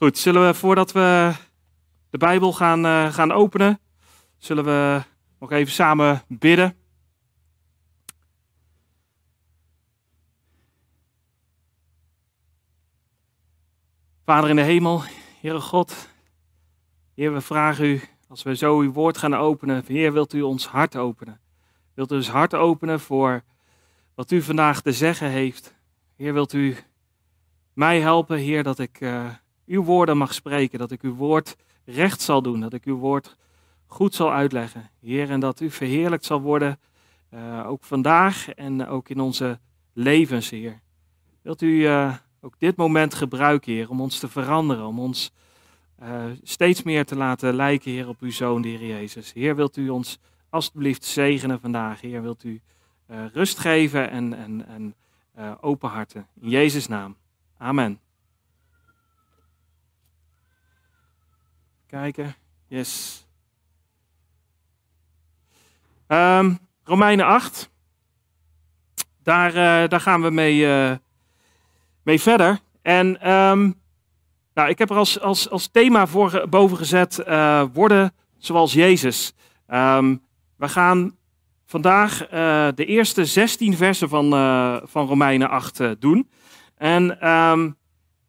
Goed, zullen we voordat we de Bijbel gaan, uh, gaan openen, zullen we nog even samen bidden. Vader in de hemel, Heere God, Heer, we vragen u, als we zo uw woord gaan openen, Heer, wilt u ons hart openen? Wilt u ons hart openen voor wat u vandaag te zeggen heeft? Heer, wilt u mij helpen, Heer, dat ik uh, uw woorden mag spreken, dat ik uw woord recht zal doen, dat ik uw woord goed zal uitleggen. Heer, en dat u verheerlijkt zal worden, uh, ook vandaag en ook in onze levens, Heer. Wilt u uh, ook dit moment gebruiken, Heer, om ons te veranderen, om ons uh, steeds meer te laten lijken, Heer, op uw Zoon, de Heer Jezus. Heer, wilt u ons alstublieft zegenen vandaag. Heer, wilt u rust geven en, en, en open harten. In Jezus' naam. Amen. Kijken. Yes. Um, Romeinen 8. Daar, uh, daar gaan we mee, uh, mee verder. En um, nou, ik heb er als, als, als thema voor boven gezet: uh, worden zoals Jezus. Um, we gaan vandaag de eerste 16 versen van, van Romeinen 8 doen. En, um,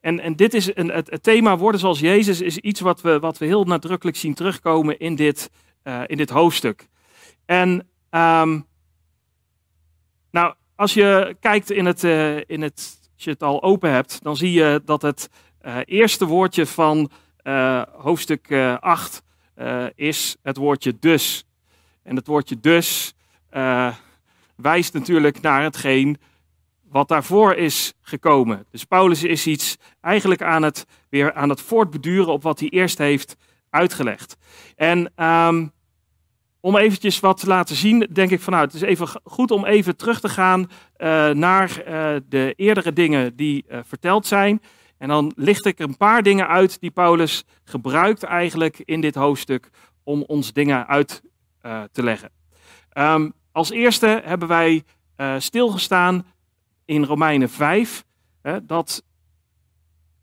en, en dit is een, het, thema worden zoals Jezus is iets wat we, wat we heel nadrukkelijk zien terugkomen in dit, uh, in dit hoofdstuk. En um, nou, als je kijkt in het, uh, in het, als je het al open hebt, dan zie je dat het uh, eerste woordje van hoofdstuk 8 is het woordje dus. En het woordje dus wijst natuurlijk naar hetgeen wat daarvoor is gekomen. Dus Paulus is iets eigenlijk aan het, weer aan het voortbeduren op wat hij eerst heeft uitgelegd. En um, om eventjes wat te laten zien, denk ik van nou, het is even goed om even terug te gaan uh, naar uh, de eerdere dingen die uh, verteld zijn. En dan licht ik een paar dingen uit die Paulus gebruikt eigenlijk in dit hoofdstuk om ons dingen uit te leggen. Um, als eerste hebben wij stilgestaan in Romeinen 5 hè, dat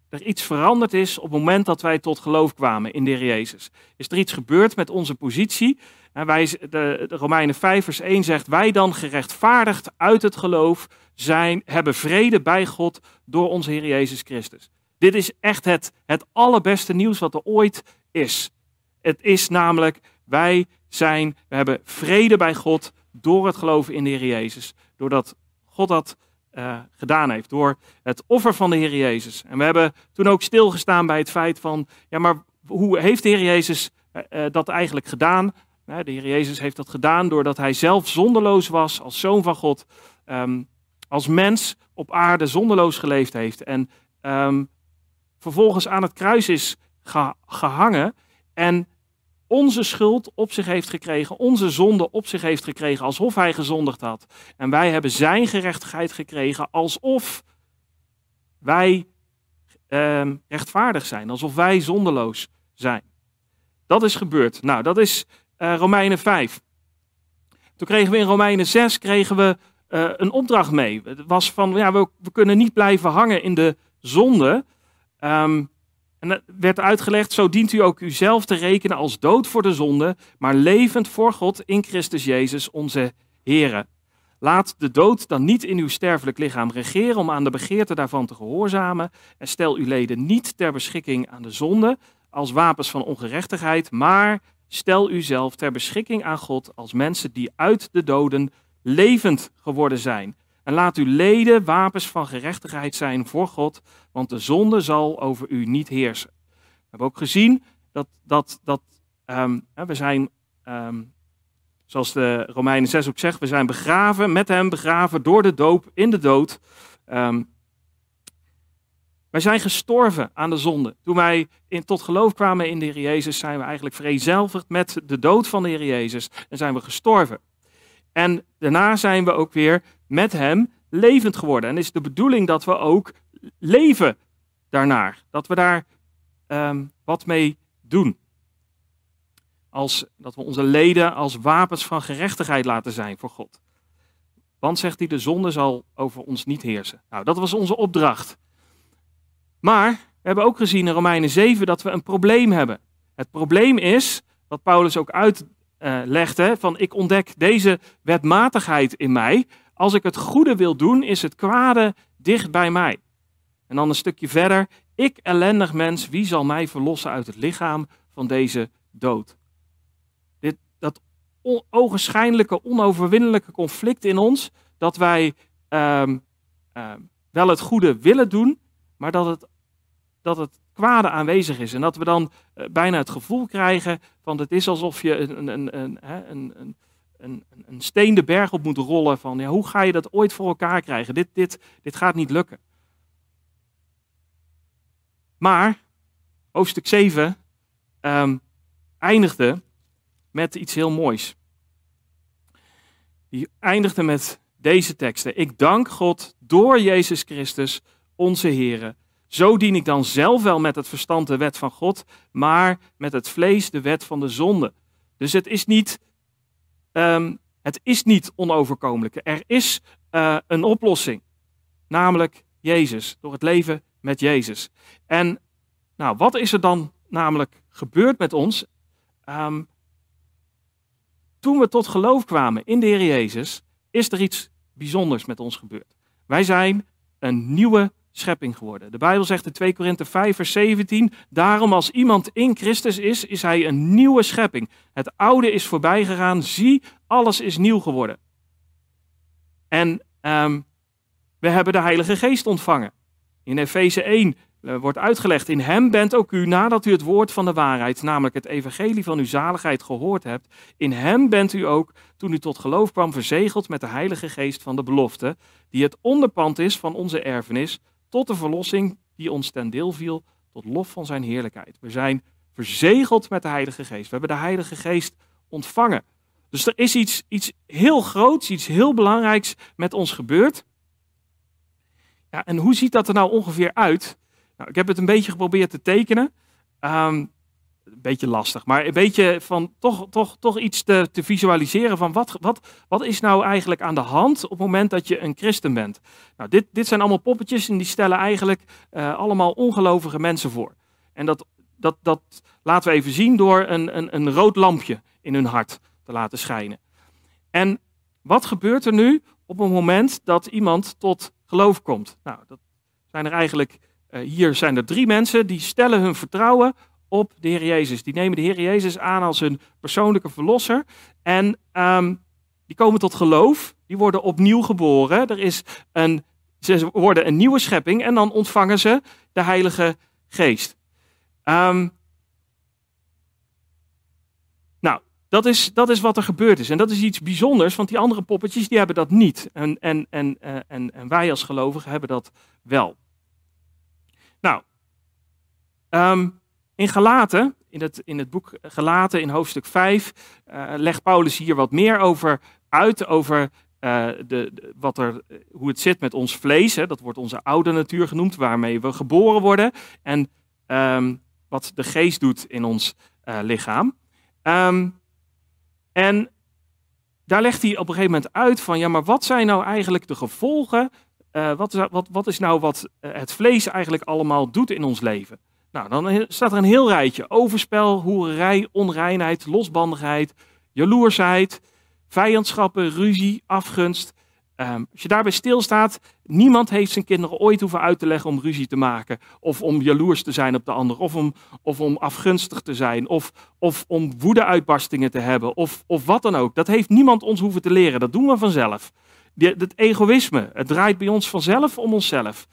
er iets veranderd is op het moment dat wij tot geloof kwamen in de Heer Jezus. Is er iets gebeurd met onze positie? En wij, de, Romeinen 5 vers 1 zegt, wij dan gerechtvaardigd uit het geloof zijn, hebben vrede bij God door onze Heer Jezus Christus. Dit is echt het, het allerbeste nieuws wat er ooit is. Het is namelijk, wij zijn, we hebben vrede bij God door het geloven in de Heer Jezus. Doordat God dat uh, gedaan heeft. Door het offer van de Heer Jezus. En we hebben toen ook stilgestaan bij het feit van, ja maar hoe heeft de Heer Jezus uh, uh, dat eigenlijk gedaan? De Heer Jezus heeft dat gedaan doordat hij zelf zonderloos was als zoon van God. Um, als mens op aarde zonderloos geleefd heeft. En um, vervolgens aan het kruis is ge gehangen. En onze schuld op zich heeft gekregen, onze zonde op zich heeft gekregen, alsof hij gezondigd had. En wij hebben zijn gerechtigheid gekregen, alsof wij eh, rechtvaardig zijn, alsof wij zondeloos zijn. Dat is gebeurd. Nou, dat is uh, Romeinen 5. Toen kregen we in Romeinen 6 kregen we, uh, een opdracht mee. Het was van, ja, we, we, kunnen niet blijven hangen in de zonde. Um, en dat werd uitgelegd, zo dient u ook uzelf te rekenen als dood voor de zonde, maar levend voor God in Christus Jezus, onze Here. Laat de dood dan niet in uw sterfelijk lichaam regeren om aan de begeerte daarvan te gehoorzamen. En stel uw leden niet ter beschikking aan de zonde als wapens van ongerechtigheid, maar stel uzelf ter beschikking aan God als mensen die uit de doden levend geworden zijn. En laat uw leden wapens van gerechtigheid zijn voor God, want de zonde zal over u niet heersen. We hebben ook gezien dat, dat, dat um, we zijn, um, zoals de Romeinen 6 ook zegt, we zijn begraven met hem, begraven door de doop in de dood. Um, wij zijn gestorven aan de zonde. Toen wij in, tot geloof kwamen in de Heer Jezus, zijn we eigenlijk vereenzelvigd met de dood van de Heer Jezus en zijn we gestorven. En daarna zijn we ook weer met hem levend geworden. En is de bedoeling dat we ook leven daarnaar. Dat we daar um, wat mee doen. Als, dat we onze leden als wapens van gerechtigheid laten zijn voor God. Want, zegt hij, de zonde zal over ons niet heersen. Nou, dat was onze opdracht. Maar we hebben ook gezien in Romeinen 7 dat we een probleem hebben. Het probleem is, wat Paulus ook uitlegde, van ik ontdek deze wetmatigheid in mij. Als ik het goede wil doen, is het kwade dicht bij mij. En dan een stukje verder. Ik ellendig mens, wie zal mij verlossen uit het lichaam van deze dood? Dit, dat ogenschijnlijke, onoverwinnelijke conflict in ons, dat wij ehm, ehm, wel het goede willen doen, maar dat het, dat het kwade aanwezig is. En dat we dan eh, bijna het gevoel krijgen van het is alsof je een, een, een, een, een, een, een steen de berg op moet rollen van ja, hoe ga je dat ooit voor elkaar krijgen? Dit, dit, dit gaat niet lukken. Maar hoofdstuk 7 ehm, eindigde met iets heel moois. Die eindigde met deze teksten. Ik dank God door Jezus Christus, onze Heer. Zo dien ik dan zelf wel met het verstand de wet van God, maar met het vlees de wet van de zonde. Dus het is niet, ehm, het is niet onoverkomelijk. Er is uh, een oplossing, namelijk Jezus, door het leven met Jezus. En nou, wat is er dan namelijk gebeurd met ons? Um, toen we tot geloof kwamen in de Heer Jezus, is er iets bijzonders met ons gebeurd. Wij zijn een nieuwe schepping geworden. De Bijbel zegt in 2 Korinthe 5, vers 17: Daarom, als iemand in Christus is, is hij een nieuwe schepping. Het oude is voorbij gegaan, zie, alles is nieuw geworden. En um, we hebben de Heilige Geest ontvangen. In Efeze 1 uh, wordt uitgelegd: In hem bent ook u, nadat u het woord van de waarheid, namelijk het evangelie van uw zaligheid, gehoord hebt. In hem bent u ook, toen u tot geloof kwam, verzegeld met de Heilige Geest van de belofte, die het onderpand is van onze erfenis, tot de verlossing die ons ten deel viel, tot lof van zijn heerlijkheid. We zijn verzegeld met de Heilige Geest. We hebben de Heilige Geest ontvangen. Dus er is iets, iets heel groots, iets heel belangrijks met ons gebeurd. Ja, en hoe ziet dat er nou ongeveer uit? Nou, ik heb het een beetje geprobeerd te tekenen. Um, beetje lastig, maar een beetje van toch, toch, toch iets te, te visualiseren van wat, wat, wat is nou eigenlijk aan de hand op het moment dat je een christen bent. Nou, dit, dit zijn allemaal poppetjes en die stellen eigenlijk uh, allemaal ongelovige mensen voor. En dat, dat, dat laten we even zien door een, een, een rood lampje in hun hart te laten schijnen. En wat gebeurt er nu op het moment dat iemand tot geloof komt? Nou, dat zijn er eigenlijk, uh, hier zijn er drie mensen die stellen hun vertrouwen op de Heer Jezus. Die nemen de Heer Jezus aan als hun persoonlijke verlosser. En um, die komen tot geloof. Die worden opnieuw geboren. Er is een, ze worden een nieuwe schepping. En dan ontvangen ze de Heilige Geest. Um, nou, dat is, dat is wat er gebeurd is. En dat is iets bijzonders, want die andere poppetjes die hebben dat niet. En, en, en, eh, en, en wij als gelovigen hebben dat wel. Nou, um, in Galaten, in het, in het boek Galaten in hoofdstuk 5, uh, eh, legt Paulus hier wat meer over uit, over uh, de, wat er, hoe het zit met ons vlees. Hè, dat wordt onze oude natuur genoemd, waarmee we geboren worden. En um, wat de geest doet in ons lichaam. Um, en daar legt hij op een gegeven moment uit van, ja, maar wat zijn nou eigenlijk de gevolgen? Wat, wat, wat is nou wat het vlees eigenlijk allemaal doet in ons leven? Nou, dan staat er een heel rijtje. Overspel, hoererij, onreinheid, losbandigheid, jaloersheid, vijandschappen, ruzie, afgunst. Um, als je daarbij stilstaat, niemand heeft zijn kinderen ooit hoeven uit te leggen om ruzie te maken. Of om jaloers te zijn op de ander. Of om, of om afgunstig te zijn. Of, of om woedeuitbarstingen te hebben. Of, of wat dan ook. Dat heeft niemand ons hoeven te leren. Dat doen we vanzelf. Het egoïsme, het draait bij ons vanzelf om onszelf.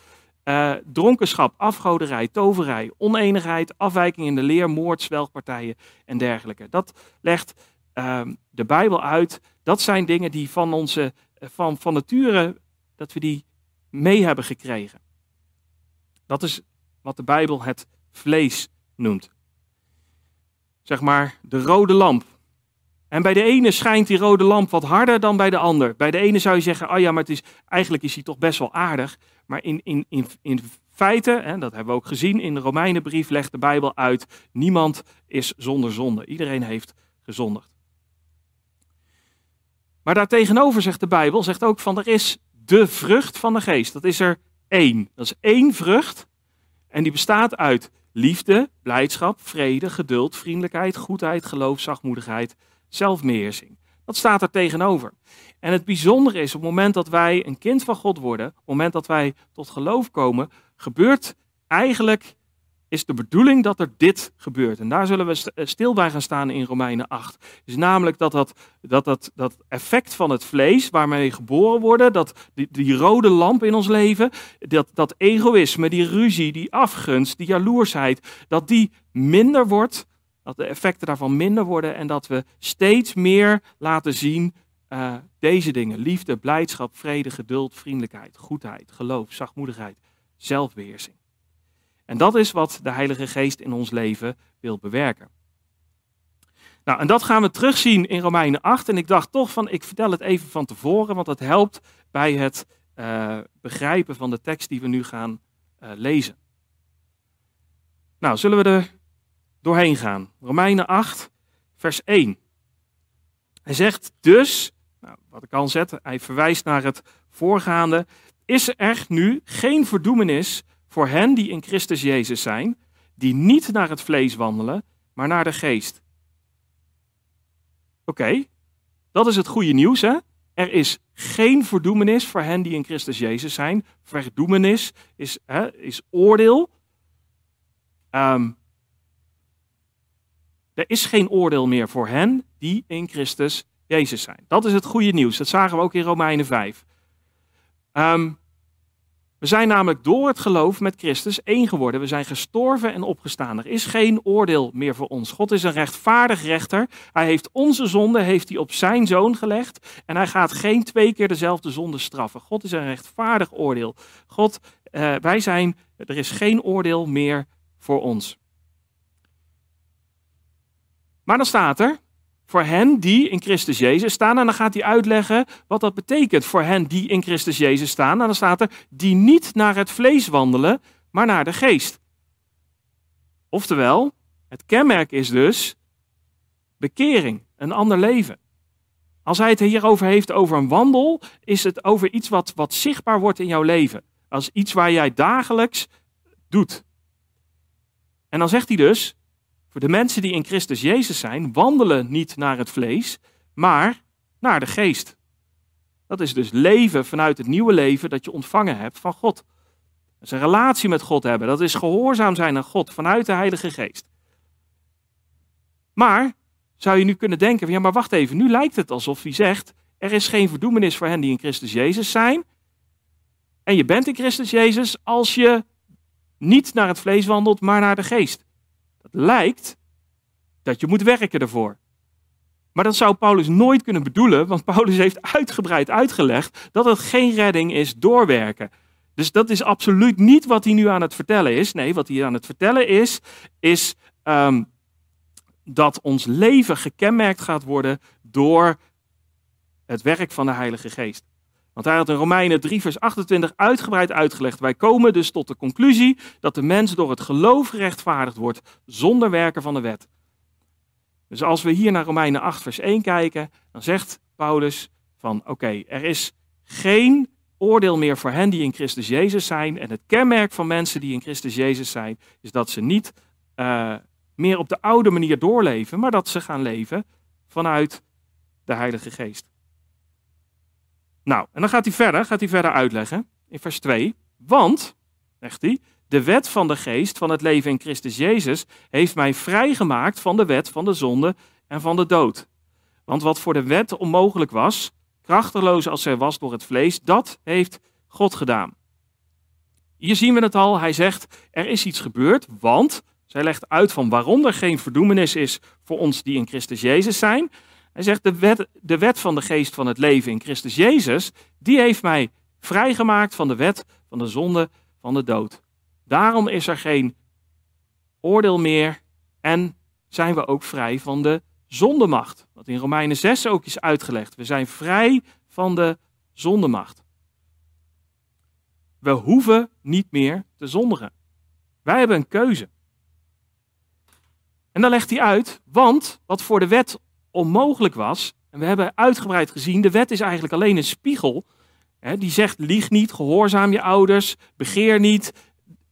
Uh, dronkenschap, afgoderij, toverij, oneenigheid, afwijking in de leer, moord, zwelgpartijen en dergelijke. Dat legt uh, de Bijbel uit. Dat zijn dingen die van onze, eh, van, van nature, dat we die mee hebben gekregen. Dat is wat de Bijbel het vlees noemt. Zeg maar de rode lamp. En bij de ene schijnt die rode lamp wat harder dan bij de ander. Bij de ene zou je zeggen, oh ja, maar het is, eigenlijk is hij toch best wel aardig. Maar in, in, in, in feite, hè, dat hebben we ook gezien in de Romeinenbrief, legt de Bijbel uit, niemand is zonder zonde. Iedereen heeft gezondigd. Maar daartegenover zegt de Bijbel, zegt ook van er is de vrucht van de geest. Dat is er één. Dat is één vrucht. En die bestaat uit liefde, blijdschap, vrede, geduld, vriendelijkheid, goedheid, geloof, zachtmoedigheid, zelfbeheersing. Dat staat er tegenover. En het bijzondere is, op het moment dat wij een kind van God worden, op het moment dat wij tot geloof komen, gebeurt eigenlijk is de bedoeling dat er dit gebeurt. En daar zullen we eh, stil bij gaan staan in Romeinen 8. Is namelijk dat dat, dat, dat, effect van het vlees, waarmee geboren worden, dat die, die rode lamp in ons leven, dat, dat egoïsme, die ruzie, die afgunst, die jaloersheid, dat die minder wordt, dat de effecten daarvan minder worden en dat we steeds meer laten zien uh, deze dingen. Liefde, blijdschap, vrede, geduld, vriendelijkheid, goedheid, geloof, zachtmoedigheid, zelfbeheersing. En dat is wat de Heilige Geest in ons leven wil bewerken. Nou, en dat gaan we terugzien in Romeinen 8. En ik dacht toch van, ik vertel het even van tevoren, want dat helpt bij het uh, begrijpen van de tekst die we nu gaan uh, lezen. Nou, zullen we er doorheen gaan. Romeinen 8, vers 1. Hij zegt dus, nou, wat ik al zet, hij verwijst naar het voorgaande. Is er nu geen verdoemenis voor hen die in Christus Jezus zijn, die niet naar het vlees wandelen, maar naar de geest. Oké, dat is het goede nieuws, hè? Er is geen verdoemenis voor hen die in Christus Jezus zijn. Verdoemenis is, hè, is oordeel. Um, er is geen oordeel meer voor hen die in Christus Jezus zijn. Dat is het goede nieuws. Dat zagen we ook in Romeinen 5. Um, ehm, we zijn namelijk door het geloof met Christus één geworden. We zijn gestorven en opgestaan. Er is geen oordeel meer voor ons. God is een rechtvaardig rechter. Hij heeft onze zonde heeft hij op zijn zoon gelegd. En hij gaat geen twee keer dezelfde zonde straffen. God is een rechtvaardig oordeel. God, uh, wij zijn, er is geen oordeel meer voor ons. Maar dan staat er, voor hen die in Christus Jezus staan. En dan gaat hij uitleggen wat dat betekent voor hen die in Christus Jezus staan. En dan staat er, die niet naar het vlees wandelen, maar naar de geest. Oftewel, het kenmerk is dus bekering, een ander leven. Als hij het hierover heeft over een wandel, is het over iets wat, wat zichtbaar wordt in jouw leven. Als iets waar jij dagelijks doet. En dan zegt hij dus, voor de mensen die in Christus Jezus zijn, wandelen niet naar het vlees, maar naar de geest. Dat is dus leven vanuit het nieuwe leven dat je ontvangen hebt van God. Dat is een relatie met God hebben. Dat is gehoorzaam zijn aan God vanuit de Heilige Geest. Maar zou je nu kunnen denken: ja, maar wacht even, nu lijkt het alsof hij zegt: er is geen verdoemenis voor hen die in Christus Jezus zijn. En je bent in Christus Jezus als je niet naar het vlees wandelt, maar naar de geest lijkt dat je moet werken ervoor. Maar dat zou Paulus nooit kunnen bedoelen, want Paulus heeft uitgebreid uitgelegd dat het geen redding is doorwerken. Dus dat is absoluut niet wat hij nu aan het vertellen is. Nee, wat hij aan het vertellen is, is um, dat ons leven gekenmerkt gaat worden door het werk van de Heilige Geest. Want hij had in Romeinen 3, vers 28 uitgebreid uitgelegd. Wij komen dus tot de conclusie dat de mens door het geloof gerechtvaardigd wordt zonder werken van de wet. Dus als we hier naar Romeinen 8, vers 1 kijken, dan zegt Paulus van oké, er is geen oordeel meer voor hen die in Christus Jezus zijn. En het kenmerk van mensen die in Christus Jezus zijn, is dat ze niet uh, meer op de oude manier doorleven, maar dat ze gaan leven vanuit de Heilige Geest. Nou, en dan gaat hij verder, gaat hij verder uitleggen in vers 2. Want, zegt hij, de wet van de geest van het leven in Christus Jezus heeft mij vrijgemaakt van de wet van de zonde en van de dood. Want wat voor de wet onmogelijk was, krachteloos als zij was door het vlees, dat heeft God gedaan. Hier zien we het al, hij zegt, er is iets gebeurd, want, zij legt uit van waarom er geen verdoemenis is voor ons die in Christus Jezus zijn. Hij zegt, de wet, de wet van de geest van het leven in Christus Jezus, die heeft mij vrijgemaakt van de wet van de zonde van de dood. Daarom is er geen oordeel meer en zijn we ook vrij van de zondemacht. Wat in Romeinen 6 ook is uitgelegd. We zijn vrij van de zondemacht. We hoeven niet meer te zondigen. Wij hebben een keuze. En dan legt hij uit, want wat voor de wet onmogelijk was. En we hebben uitgebreid gezien, de wet is eigenlijk alleen een spiegel. Hè, die zegt, lieg niet, gehoorzaam je ouders, begeer niet.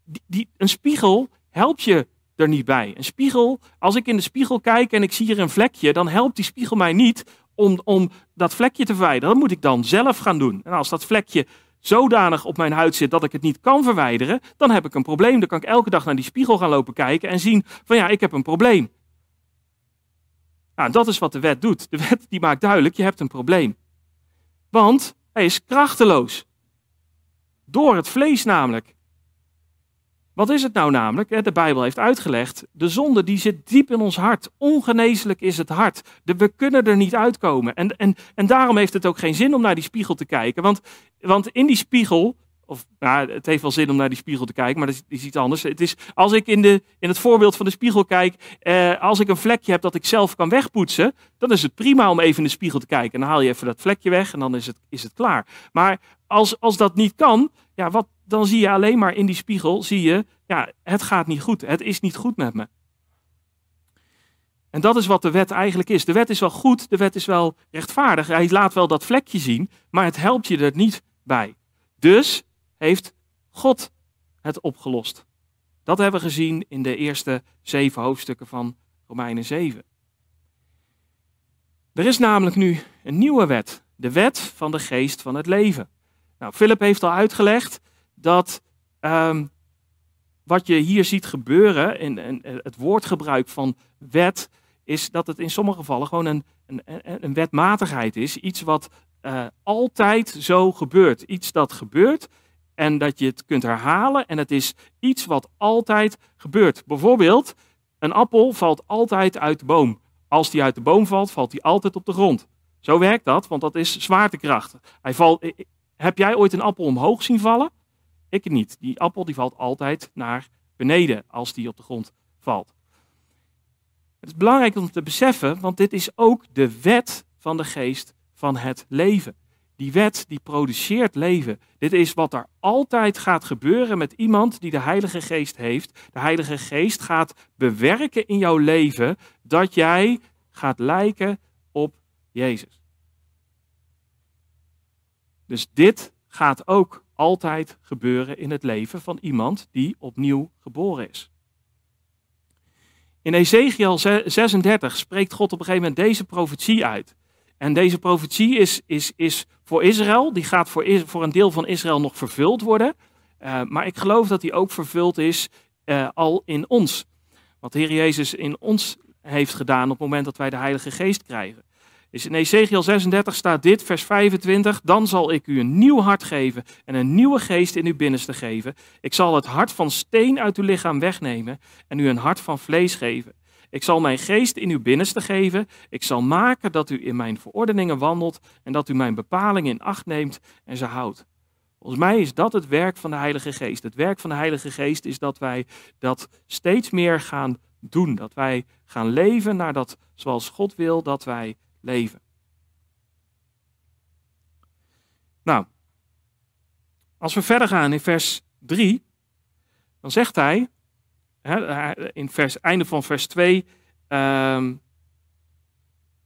die, die, een spiegel helpt je er niet bij. Een spiegel, als ik in de spiegel kijk en ik zie hier een vlekje, dan helpt die spiegel mij niet om, om dat vlekje te verwijderen. Dat moet ik dan zelf gaan doen. En als dat vlekje zodanig op mijn huid zit dat ik het niet kan verwijderen, dan heb ik een probleem. Dan kan ik elke dag naar die spiegel gaan lopen kijken en zien van ja, ik heb een probleem. Nou, dat is wat de wet doet. De wet die maakt duidelijk, je hebt een probleem. Want hij is krachteloos. Door het vlees namelijk. Wat is het nou namelijk? De Bijbel heeft uitgelegd, de zonde die zit diep in ons hart. Ongeneeslijk is het hart. We kunnen er niet uitkomen. En, en, en daarom heeft het ook geen zin om naar die spiegel te kijken. Want, want in die spiegel, of nou, het heeft wel zin om naar die spiegel te kijken, maar dat is, iets anders. Het is, als ik in, de, in het voorbeeld van de spiegel kijk, eh, als ik een vlekje heb dat ik zelf kan wegpoetsen, dan is het prima om even in de spiegel te kijken. En dan haal je even dat vlekje weg en dan is het, is het klaar. Maar als, als dat niet kan, ja, wat, dan zie je alleen maar in die spiegel, zie je, ja, het gaat niet goed. Het is niet goed met me. En dat is wat de wet eigenlijk is. De wet is wel goed, de wet is wel rechtvaardig. Hij laat wel dat vlekje zien, maar het helpt je er niet bij. Dus heeft God het opgelost. Dat hebben we gezien in de eerste zeven hoofdstukken van Romeinen 7. Er is namelijk nu een nieuwe wet, de wet van de geest van het leven. Nou, Philip heeft al uitgelegd dat um, wat je hier ziet gebeuren in, het woordgebruik van wet, is dat het in sommige gevallen gewoon een, een, een wetmatigheid is. Iets wat uh, altijd zo gebeurt. Iets dat gebeurt en dat je het kunt herhalen en het is iets wat altijd gebeurt. Bijvoorbeeld, een appel valt altijd uit de boom. Als die uit de boom valt, valt die altijd op de grond. Zo werkt dat, want dat is zwaartekracht. Hij valt, heb jij ooit een appel omhoog zien vallen? Ik niet. Die appel die valt altijd naar beneden als die op de grond valt. Het is belangrijk om te beseffen, want dit is ook de wet van de geest van het leven. Die wet die produceert leven. Dit is wat er altijd gaat gebeuren met iemand die de Heilige Geest heeft. De Heilige Geest gaat bewerken in jouw leven dat jij gaat lijken op Jezus. Dus dit gaat ook altijd gebeuren in het leven van iemand die opnieuw geboren is. In Ezekiel 36 spreekt God op een gegeven moment deze profetie uit. En deze profetie is, is, is voor Israël, die gaat voor, voor een deel van Israël nog vervuld worden. Uh, maar ik geloof dat die ook vervuld is uh, al in ons. Wat Heer Jezus in ons heeft gedaan op het moment dat wij de Heilige Geest krijgen. Dus in Ezekiel 36 staat dit, vers 25. Dan zal ik u een nieuw hart geven en een nieuwe geest in uw binnenste geven. Ik zal het hart van steen uit uw lichaam wegnemen en u een hart van vlees geven. Ik zal mijn geest in uw binnenste geven. Ik zal maken dat u in mijn verordeningen wandelt en dat u mijn bepalingen in acht neemt en ze houdt. Volgens mij is dat het werk van de Heilige Geest. Het werk van de Heilige Geest is dat wij dat steeds meer gaan doen. Dat wij gaan leven naar dat zoals God wil dat wij leven. Nou, als we verder gaan in vers 3, dan zegt hij, in vers, einde van vers 2, um,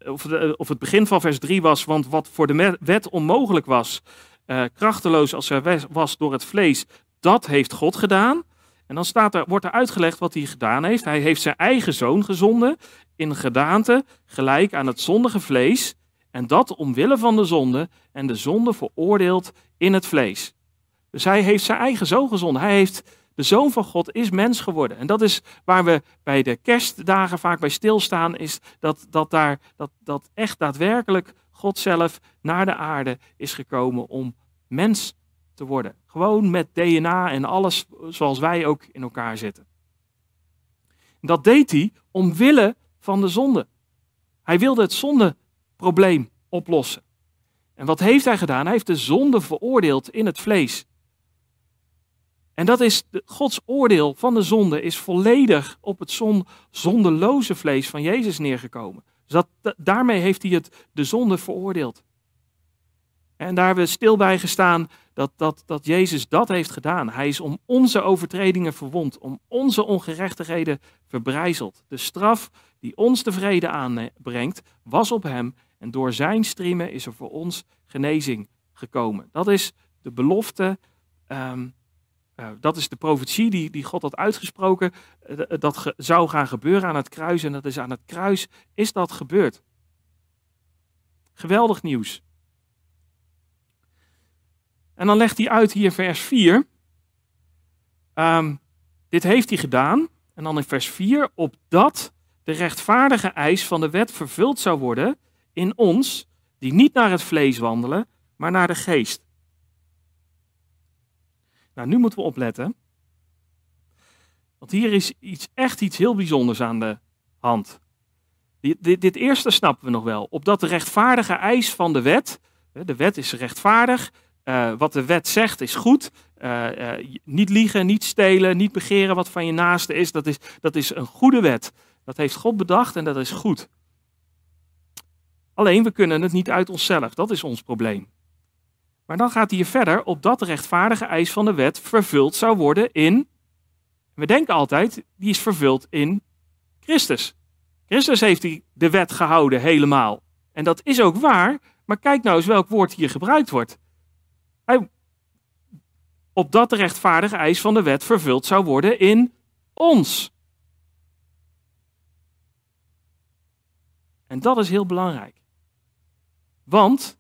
of, of, het begin van vers 3 was, want wat voor de wet onmogelijk was, uh, krachteloos als er was door het vlees, dat heeft God gedaan. En dan staat er, wordt er uitgelegd wat hij gedaan heeft. Hij heeft zijn eigen zoon gezonden in gedaante gelijk aan het zondige vlees. En dat omwille van de zonde en de zonde veroordeeld in het vlees. Dus hij heeft zijn eigen zoon gezonden. Hij heeft, de zoon van God is mens geworden. En dat is waar we bij de kerstdagen vaak bij stilstaan, is dat, dat, daar, dat, dat echt daadwerkelijk God zelf naar de aarde is gekomen om mens te worden. Gewoon met DNA en alles zoals wij ook in elkaar zitten. Dat deed hij omwille van de zonde. Hij wilde het zondeprobleem oplossen. En wat heeft hij gedaan? Hij heeft de zonde veroordeeld in het vlees. En dat is Gods oordeel van de zonde is volledig op het zon, zondeloze vlees van Jezus neergekomen. Dus dat, daarmee heeft hij het, de zonde veroordeeld. En daar hebben we stil bij gestaan dat, dat, dat Jezus dat heeft gedaan. Hij is om onze overtredingen verwond, om onze ongerechtigheden verbrijzeld. De straf die ons de vrede aanbrengt, was op hem. En door zijn striemen is er voor ons genezing gekomen. Dat is de belofte um, Uh, dat is de profetie die, die God had uitgesproken. Uh, dat zou gaan gebeuren aan het kruis. En dat is aan het kruis is dat gebeurd. Geweldig nieuws. En dan legt hij uit hier vers 4. Um, dit heeft hij gedaan. En dan in vers 4. Opdat de rechtvaardige eis van de wet vervuld zou worden in ons, die niet naar het vlees wandelen, maar naar de geest. Nou, nu moeten we opletten. Want hier is iets, echt iets heel bijzonders aan de hand. Dit, dit, dit eerste snappen we nog wel. Opdat de rechtvaardige eis van de wet, de wet is rechtvaardig, uh, wat de wet zegt is goed. Uh, uh, niet liegen, niet stelen, niet begeren wat van je naaste is. Dat, is. dat is een goede wet. Dat heeft God bedacht en dat is goed. Alleen we kunnen het niet uit onszelf. Dat is ons probleem. Maar dan gaat hij hier verder, opdat de rechtvaardige eis van de wet vervuld zou worden in. We denken altijd, die is vervuld in Christus. Christus heeft die de wet gehouden helemaal. En dat is ook waar, maar kijk nou eens welk woord hier gebruikt wordt. Hij, opdat de rechtvaardige eis van de wet vervuld zou worden in ons. En dat is heel belangrijk. Want,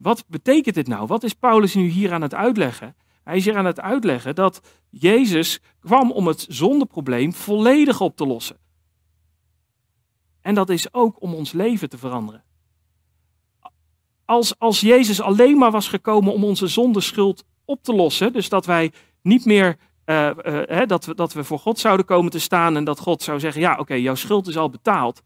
wat betekent dit nou? Wat is Paulus nu hier aan het uitleggen? Hij is hier aan het uitleggen dat Jezus kwam om het zondeprobleem volledig op te lossen. En dat is ook om ons leven te veranderen. Als, als Jezus alleen maar was gekomen om onze zondeschuld op te lossen, dus dat wij niet meer, uh, uh, dat, we, dat we voor God zouden komen te staan en dat God zou zeggen, ja oké, jouw schuld is al betaald,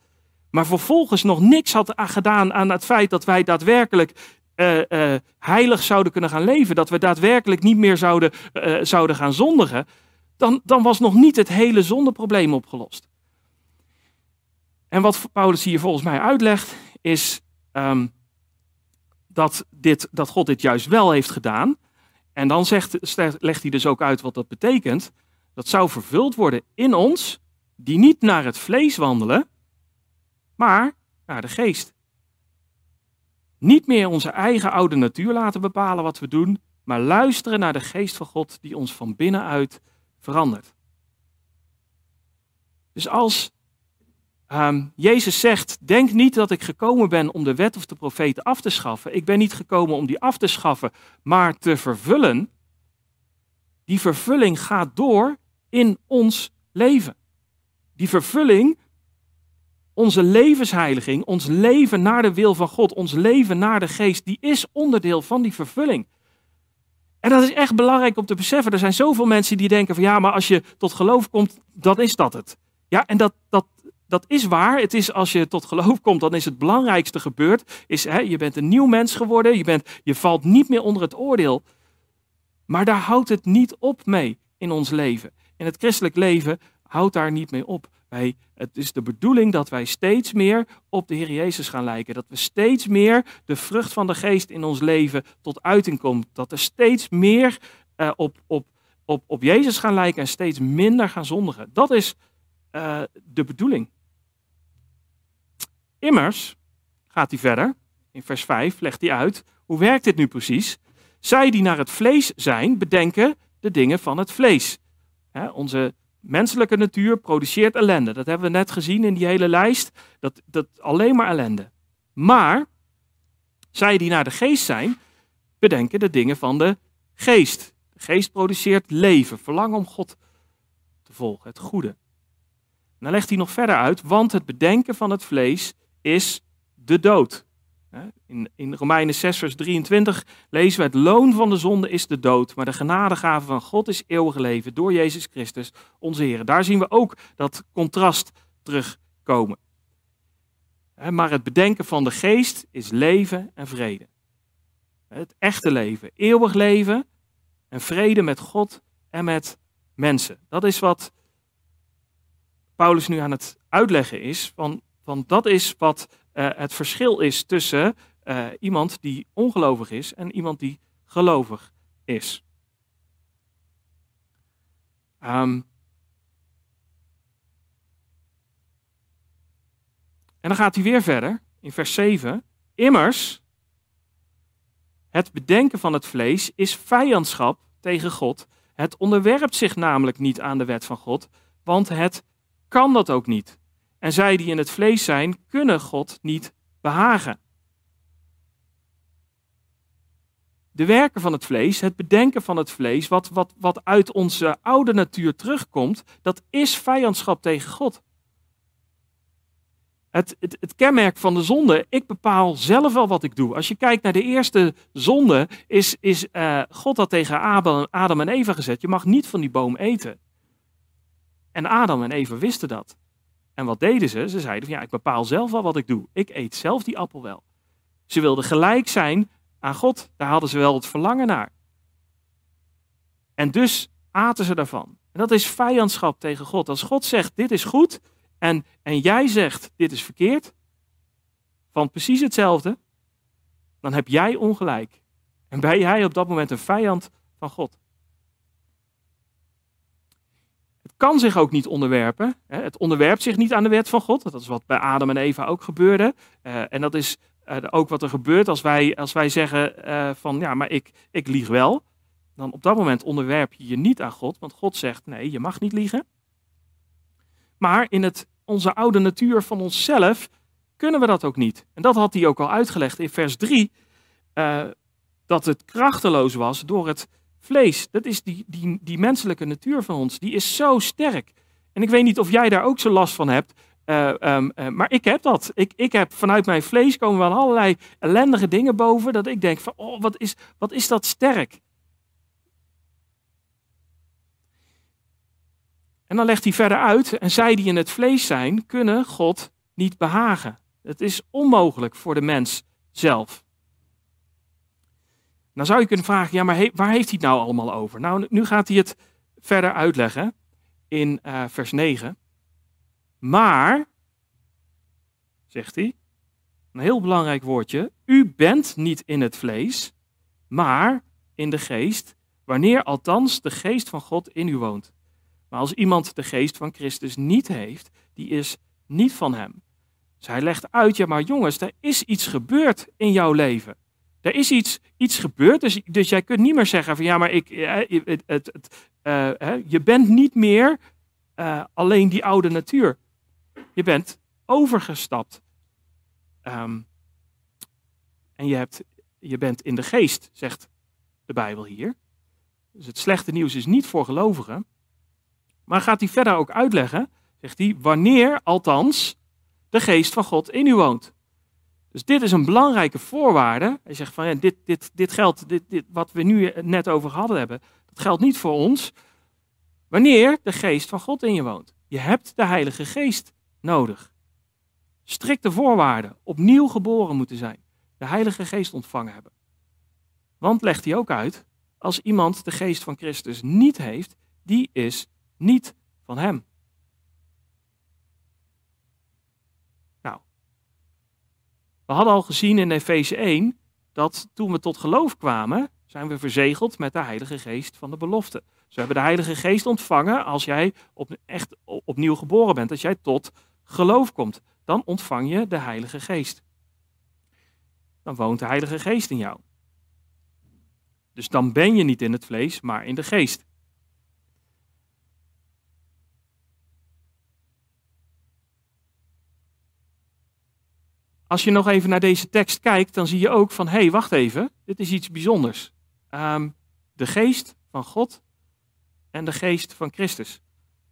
maar vervolgens nog niks had gedaan aan het feit dat wij daadwerkelijk uh, uh, heilig zouden kunnen gaan leven, dat we daadwerkelijk niet meer zouden, uh, zouden gaan zondigen, dan, dan was nog niet het hele zondeprobleem opgelost. En wat Paulus hier volgens mij uitlegt, is um, dat, dit, dat God dit juist wel heeft gedaan. En dan zegt, legt hij dus ook uit wat dat betekent. Dat zou vervuld worden in ons, die niet naar het vlees wandelen, maar naar de geest. Niet meer onze eigen oude natuur laten bepalen wat we doen, maar luisteren naar de geest van God die ons van binnenuit verandert. Dus als um, Jezus zegt, denk niet dat ik gekomen ben om de wet of de profeten af te schaffen. Ik ben niet gekomen om die af te schaffen, maar te vervullen. Die vervulling gaat door in ons leven. Die vervulling onze levensheiliging, ons leven naar de wil van God, ons leven naar de geest, die is onderdeel van die vervulling. En dat is echt belangrijk om te beseffen. Er zijn zoveel mensen die denken van ja, maar als je tot geloof komt, dan is dat het. Ja, en dat, dat, dat is waar. Het is als je tot geloof komt, dan is het belangrijkste gebeurd. Is, hè, je bent een nieuw mens geworden, je, bent, je valt niet meer onder het oordeel. Maar daar houdt het niet op mee in ons leven. In het christelijk leven houdt daar niet mee op het is de bedoeling dat wij steeds meer op de Heer Jezus gaan lijken. Dat we steeds meer de vrucht van de geest in ons leven tot uiting komt. Dat er steeds meer uh, op, op, op, op Jezus gaan lijken en steeds minder gaan zondigen. Dat is uh, de bedoeling. Immers, gaat hij verder, in vers 5 legt hij uit, hoe werkt dit nu precies? Zij die naar het vlees zijn, bedenken de dingen van het vlees. onze Menselijke natuur produceert ellende. Dat hebben we net gezien in die hele lijst. Dat, dat alleen maar ellende. Maar zij die naar de geest zijn, bedenken de dingen van de geest. De geest produceert leven, verlangen om God te volgen, het goede. Dan legt hij nog verder uit, want het bedenken van het vlees is de dood. In, in Romeinen 6, vers 23 lezen we: Het loon van de zonde is de dood, maar de genadegave van God is eeuwig leven door Jezus Christus, onze Heer. Daar zien we ook dat contrast terugkomen. Maar het bedenken van de geest is leven en vrede. Het echte leven, eeuwig leven en vrede met God en met mensen. Dat is wat Paulus nu aan het uitleggen is. Van dat is wat uh, het verschil is tussen uh, iemand die ongelovig is en iemand die gelovig is. Um, en dan gaat hij weer verder in vers 7. Immers, het bedenken van het vlees is vijandschap tegen God Het onderwerpt zich namelijk niet aan de wet van God, want het kan dat ook niet. En zij die in het vlees zijn, kunnen God niet behagen. De werken van het vlees, het bedenken van het vlees, wat, wat, wat uit onze oude natuur terugkomt, dat is vijandschap tegen God. Het, het, het, kenmerk van de zonde, ik bepaal zelf wel wat ik doe. Als je kijkt naar de eerste zonde, is, is uh, God had tegen Adam en Eva gezet, je mag niet van die boom eten. En Adam en Eva wisten dat. En wat deden ze? Ze zeiden van ja, ik bepaal zelf wel wat ik doe. Ik eet zelf die appel wel. Ze wilden gelijk zijn aan God. Daar hadden ze wel het verlangen naar. En dus aten ze daarvan. En dat is vijandschap tegen God. Als God zegt dit is goed en, en jij zegt dit is verkeerd, van precies hetzelfde, dan heb jij ongelijk. En ben jij op dat moment een vijand van God. Het kan zich ook niet onderwerpen. Het onderwerpt zich niet aan de wet van God. Dat is wat bij Adam en Eva ook gebeurde. Eh, en dat is uh, ook wat er gebeurt als wij, als wij zeggen uh, van ja, maar ik, ik lieg wel. Dan op dat moment onderwerp je je niet aan God, want God zegt nee, je mag niet liegen. Maar in het, onze oude natuur van onszelf kunnen we dat ook niet. En dat had hij ook al uitgelegd in vers 3, uh, eh, dat het krachteloos was door het vlees. Dat is die, die, die menselijke natuur van ons, die is zo sterk. En ik weet niet of jij daar ook zo last van hebt. Uh, um, uh, maar ik heb dat. Ik, ik heb vanuit mijn vlees komen wel allerlei ellendige dingen boven. Dat ik denk van, oh, wat is, wat is dat sterk. En dan legt hij verder uit. En zij die in het vlees zijn, kunnen God niet behagen. Het is onmogelijk voor de mens zelf. Nou zou je kunnen vragen, ja, maar waar heeft hij het nou allemaal over? Nou, nu gaat hij het verder uitleggen in uh, vers 9. Maar, zegt hij, een heel belangrijk woordje, u bent niet in het vlees, maar in de geest, wanneer althans de geest van God in u woont. Maar als iemand de geest van Christus niet heeft, die is niet van hem. Dus hij legt uit, ja maar jongens, er is iets gebeurd in jouw leven. Er is iets, iets gebeurd, dus, dus jij kunt niet meer zeggen van ja, maar ik, eh, het, het, het, uh, je bent niet meer alleen die oude natuur. Je bent overgestapt. Um, en je, hebt, je bent in de geest, zegt de Bijbel hier. Dus het slechte nieuws is niet voor gelovigen. Maar gaat hij verder ook uitleggen, zegt hij, wanneer althans de geest van God in u woont. Dus dit is een belangrijke voorwaarde. Hij zegt van ja, dit, dit, dit geldt, dit, dit, wat we nu net over hadden hebben, dat geldt niet voor ons. Wanneer de geest van God in je woont. Je hebt de Heilige Geest nodig. Strikte voorwaarden, opnieuw geboren moeten zijn, de Heilige Geest ontvangen hebben. Want, legt hij ook uit, als iemand de Geest van Christus niet heeft, die is niet van Hem. Nou, we hadden al gezien in Efeze 1 dat toen we tot geloof kwamen, zijn we verzegeld met de Heilige Geest van de belofte. Ze hebben de Heilige Geest ontvangen als jij op, echt opnieuw geboren bent, als jij tot geloof komt. Dan ontvang je de Heilige Geest. Dan woont de Heilige Geest in jou. Dus dan ben je niet in het vlees, maar in de geest. Als je nog even naar deze tekst kijkt, dan zie je ook van, hé, hey, wacht even, dit is iets bijzonders. Um, de geest van God en de geest van Christus.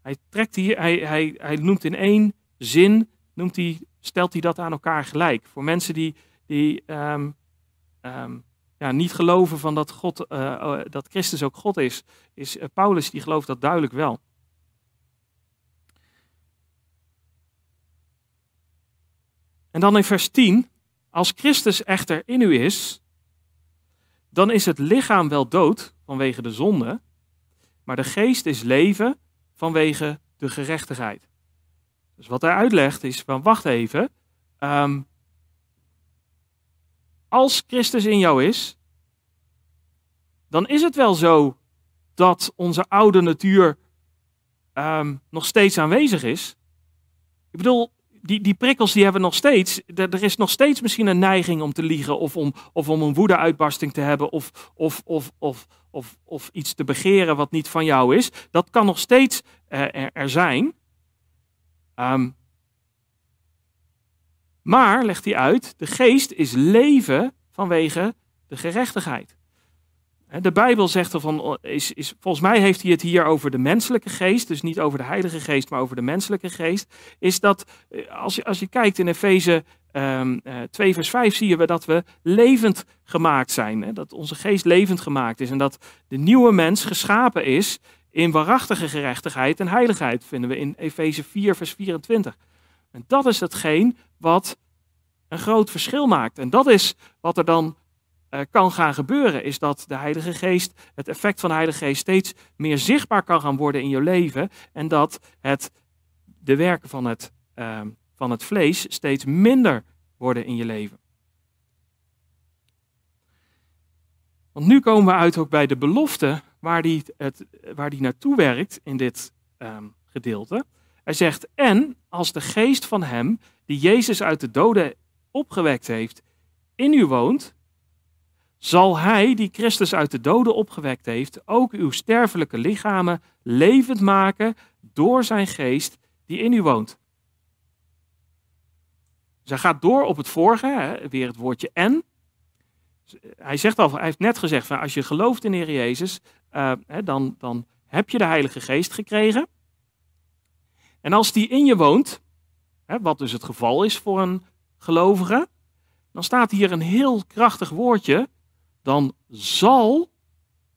Hij trekt hier, hij, hij, hij noemt in één zin, noemt hij, stelt hij dat aan elkaar gelijk. Voor mensen die, die um, um, ja, niet geloven van dat, God, uh, dat Christus ook God is, is uh, Paulus die gelooft dat duidelijk wel. En dan in vers 10, als Christus echter in u is, dan is het lichaam wel dood vanwege de zonde, maar de geest is leven vanwege de gerechtigheid. Dus wat hij uitlegt is van wacht even, um, als Christus in jou is, dan is het wel zo dat onze oude natuur um, nog steeds aanwezig is. Ik bedoel, die, die prikkels die hebben nog steeds. Er is nog steeds misschien een neiging om te liegen of om, of om een woedeuitbarsting te hebben of, of, of, of, of, of iets te begeren wat niet van jou is. Dat kan nog steeds er, er, zijn. Ehm, maar, legt hij uit, de geest is leven vanwege de gerechtigheid. De Bijbel zegt ervan, is, is, volgens mij heeft hij het hier over de menselijke geest, dus niet over de Heilige Geest, maar over de menselijke geest. Is dat, eh, als je, als je kijkt in Efeze um, uh, 2 vers 5, zie je dat we levend gemaakt zijn. Hè? Dat onze geest levend gemaakt is en dat de nieuwe mens geschapen is in waarachtige gerechtigheid en heiligheid, vinden we in Efeze 4 vers 24. En dat is hetgeen wat een groot verschil maakt. En dat is wat er dan kan gaan gebeuren, is dat de Heilige Geest, het effect van de Heilige Geest steeds meer zichtbaar kan gaan worden in je leven. En dat het, de werken van het, uh, van het vlees steeds minder worden in je leven. Want nu komen we uit ook bij de belofte waar die, het, waar die naartoe werkt in dit um, gedeelte. Hij zegt, en als de geest van hem, die Jezus uit de doden opgewekt heeft, in u woont, zal hij, die Christus uit de doden opgewekt heeft, ook uw sterfelijke lichamen levend maken door zijn geest die in u woont. Zij gaat door op het vorige, hè, weer het woordje en. Hij, zegt al, hij heeft net gezegd, van, als je gelooft in Heer Jezus, hè, dan, dan heb je de Heilige Geest gekregen. En als die in je woont, hè, wat dus het geval is voor een gelovige, dan staat hier een heel krachtig woordje. Dan zal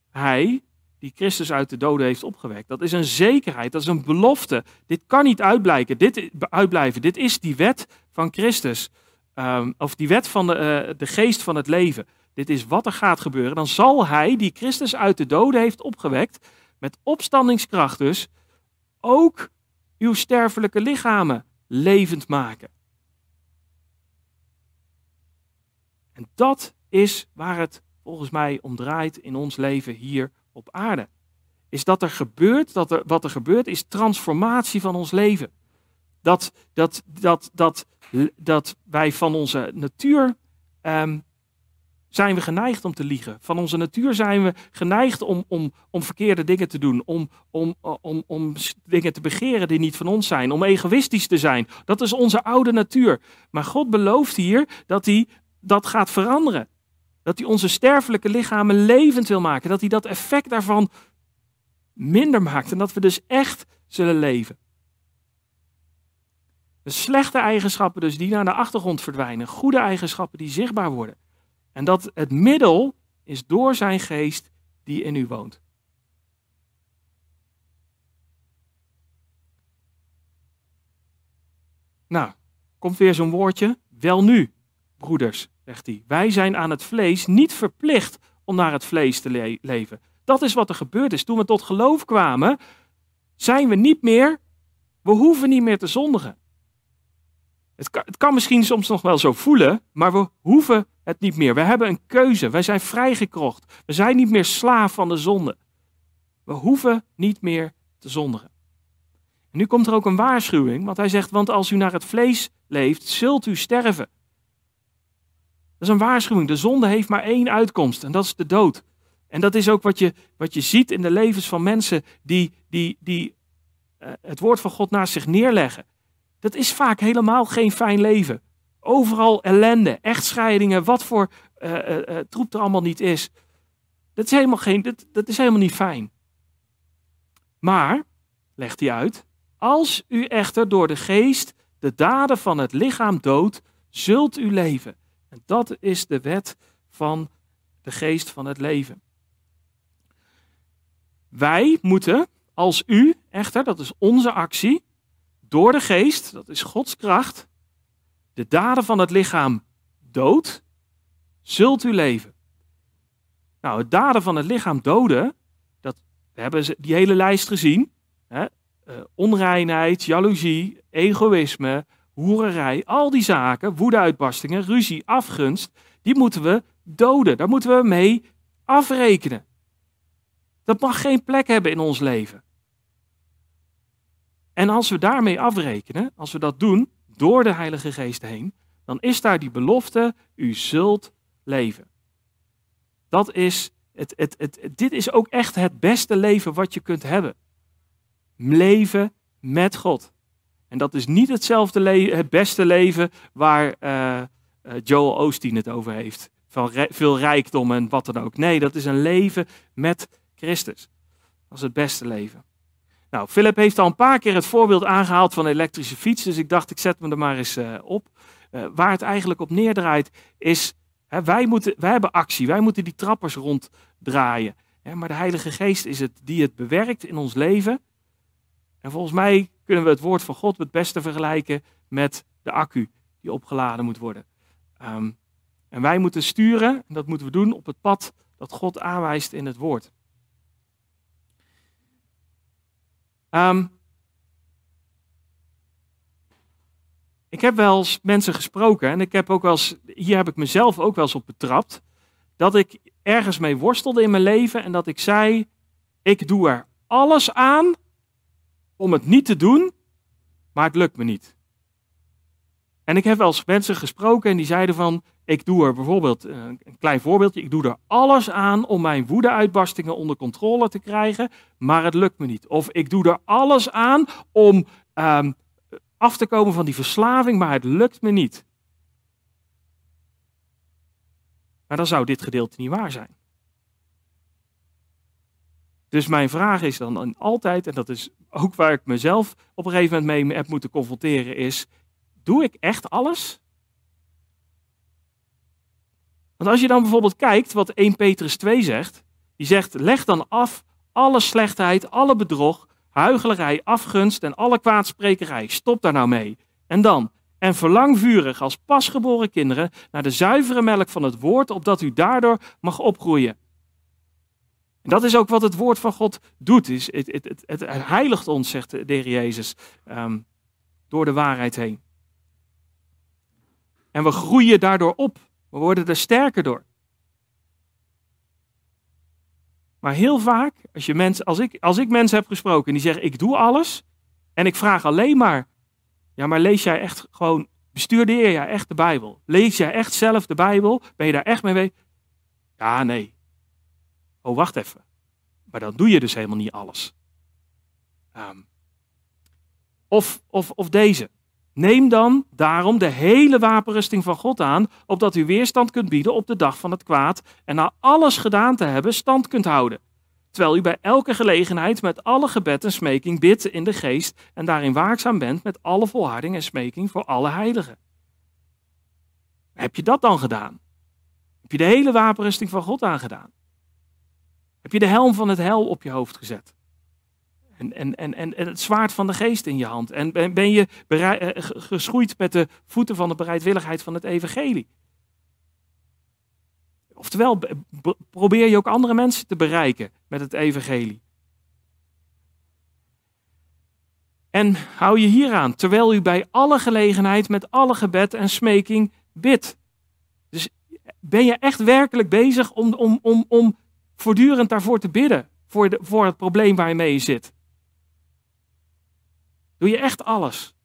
hij, die Christus uit de doden heeft opgewekt. Dat is een zekerheid, dat is een belofte. Dit kan niet uitblijken, dit, uitblijven. Dit is die wet van Christus. Um, of die wet van de, uh, de geest van het leven. Dit is wat er gaat gebeuren. Dan zal hij, die Christus uit de doden heeft opgewekt, met opstandingskracht dus, ook uw sterfelijke lichamen levend maken. En dat is waar het volgens mij om draait in ons leven hier op aarde. Is dat er gebeurt, dat er, wat er gebeurt, is transformatie van ons leven. Dat, dat, dat, dat, dat wij van onze natuur um, zijn we geneigd om te liegen. Van onze natuur zijn we geneigd om, om, om verkeerde dingen te doen. Om, om, om, om dingen te begeren die niet van ons zijn. Om egoïstisch te zijn. Dat is onze oude natuur. Maar God belooft hier dat hij dat gaat veranderen. Dat hij onze sterfelijke lichamen levend wil maken. Dat hij dat effect daarvan minder maakt. En dat we dus echt zullen leven. De slechte eigenschappen dus die naar de achtergrond verdwijnen. Goede eigenschappen die zichtbaar worden. En dat het middel is door zijn geest die in u woont. Nou, komt weer zo'n woordje. Wel nu, broeders, zegt hij. Wij zijn aan het vlees niet verplicht om naar het vlees te leven. Dat is wat er gebeurd is. Toen we tot geloof kwamen, zijn we niet meer, we hoeven niet meer te zondigen. Het kan, het kan misschien soms nog wel zo voelen, maar we hoeven het niet meer. We hebben een keuze. Wij zijn vrijgekrocht. We zijn niet meer slaaf van de zonde. We hoeven niet meer te zondigen. En nu komt er ook een waarschuwing, want hij zegt: Want als u naar het vlees leeft, zult u sterven. Is een waarschuwing. De zonde heeft maar één uitkomst en dat is de dood. En dat is ook wat je, wat je ziet in de levens van mensen die, die, die uh, het woord van God naast zich neerleggen. Dat is vaak helemaal geen fijn leven. Overal ellende, echtscheidingen, wat voor uh, uh, troep er allemaal niet is. Dat is, helemaal geen, dat, dat is helemaal niet fijn. Maar, legt hij uit, als u echter door de geest de daden van het lichaam doodt, zult u leven. Dat is de wet van de geest van het leven. Wij moeten, als u echter, dat is onze actie, door de geest, dat is Gods kracht, de daden van het lichaam dood, zult u leven. Nou, het daden van het lichaam doden, dat, we hebben die hele lijst gezien. Hè? Uh, onreinheid, jaloezie, egoïsme, hoererij, al die zaken, woedeuitbarstingen, ruzie, afgunst, die moeten we doden. Daar moeten we mee afrekenen. Dat mag geen plek hebben in ons leven. En als we daarmee afrekenen, als we dat doen door de Heilige Geest heen, dan is daar die belofte, u zult leven. Dat is het, het, het, dit is ook echt het beste leven wat je kunt hebben. Leven met God. En dat is niet hetzelfde le het beste leven waar uh, Joel Osteen het over heeft. Van veel rijkdom en wat dan ook. Nee, dat is een leven met Christus. Dat is het beste leven. Nou, Philip heeft al een paar keer het voorbeeld aangehaald van elektrische fiets. Dus ik dacht, ik zet me er maar eens uh, op. Waar het eigenlijk op neerdraait is, hè, wij, moeten, wij hebben actie. Wij moeten die trappers ronddraaien. Hè, maar de Heilige Geest is het die het bewerkt in ons leven. En volgens mij kunnen we het woord van God het beste vergelijken met de accu die opgeladen moet worden. Um, en wij moeten sturen, en dat moeten we doen op het pad dat God aanwijst in het woord. Um, ik heb wel eens mensen gesproken en ik heb ook wel hier heb ik mezelf ook wel eens op betrapt, dat ik ergens mee worstelde in mijn leven en dat ik zei, ik doe er alles aan om het niet te doen, maar het lukt me niet. En ik heb wel eens mensen gesproken en die zeiden van, ik doe er bijvoorbeeld, eh, een klein voorbeeldje, ik doe er alles aan om mijn woedeuitbarstingen onder controle te krijgen, maar het lukt me niet. Of ik doe er alles aan om um, af te komen van die verslaving, maar het lukt me niet. Maar dan zou dit gedeelte niet waar zijn. Dus mijn vraag is dan altijd, en dat is ook waar ik mezelf op een gegeven moment mee heb moeten confronteren, is: doe ik echt alles? Want als je dan bijvoorbeeld kijkt wat 1 Petrus 2 zegt, die zegt: leg dan af alle slechtheid, alle bedrog, huigelarij, afgunst en alle kwaadsprekerij. Stop daar nou mee. En dan, en verlang vurig als pasgeboren kinderen naar de zuivere melk van het woord, opdat u daardoor mag opgroeien. En dat is ook wat het woord van God doet. Is het, het, het, het heiligt ons, zegt de Heer Jezus, um, door de waarheid heen. En we groeien daardoor op. We worden er sterker door. Maar heel vaak, als, je mensen, als, ik, als ik mensen heb gesproken die zeggen: Ik doe alles. En ik vraag alleen maar: Ja, maar lees jij echt gewoon. Bestuurdeer jij echt de Bijbel? Lees jij echt zelf de Bijbel? Ben je daar echt mee bezig? Ja, nee. Oh, wacht even. Maar dan doe je dus helemaal niet alles. Um, of, of, of deze. Neem dan daarom de hele wapenrusting van God aan, opdat u weerstand kunt bieden op de dag van het kwaad en na alles gedaan te hebben stand kunt houden. Terwijl u bij elke gelegenheid met alle gebed en smeking bidt in de geest en daarin waakzaam bent met alle volharding en smeking voor alle heiligen. Heb je dat dan gedaan? Heb je de hele wapenrusting van God aangedaan? Heb je de helm van het hel op je hoofd gezet? En, en, en, en, het zwaard van de geest in je hand. En ben, je eh, geschoeid met de voeten van de bereidwilligheid van het evangelie. Oftewel, probeer je ook andere mensen te bereiken met het evangelie. En hou je hieraan, terwijl u bij alle gelegenheid met alle gebed en smeking bidt. Dus ben je echt werkelijk bezig om, om, om, om voortdurend daarvoor te bidden, voor, de, voor het probleem waar je mee zit? Doe je echt alles?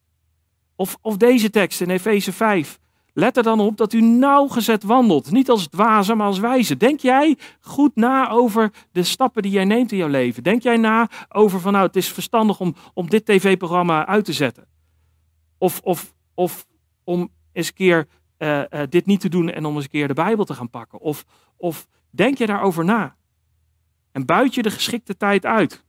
Of, of deze tekst in Efeze 5. Let er dan op dat u nauwgezet wandelt. Niet als dwaze, maar als wijze. Denk jij goed na over de stappen die jij neemt in jouw leven? Denk jij na over van nou, het is verstandig om, om dit tv-programma uit te zetten? Of, of, of om eens een keer uh, uh, dit niet te doen en om eens een keer de Bijbel te gaan pakken? Of, of denk je daarover na? En buit je de geschikte tijd uit?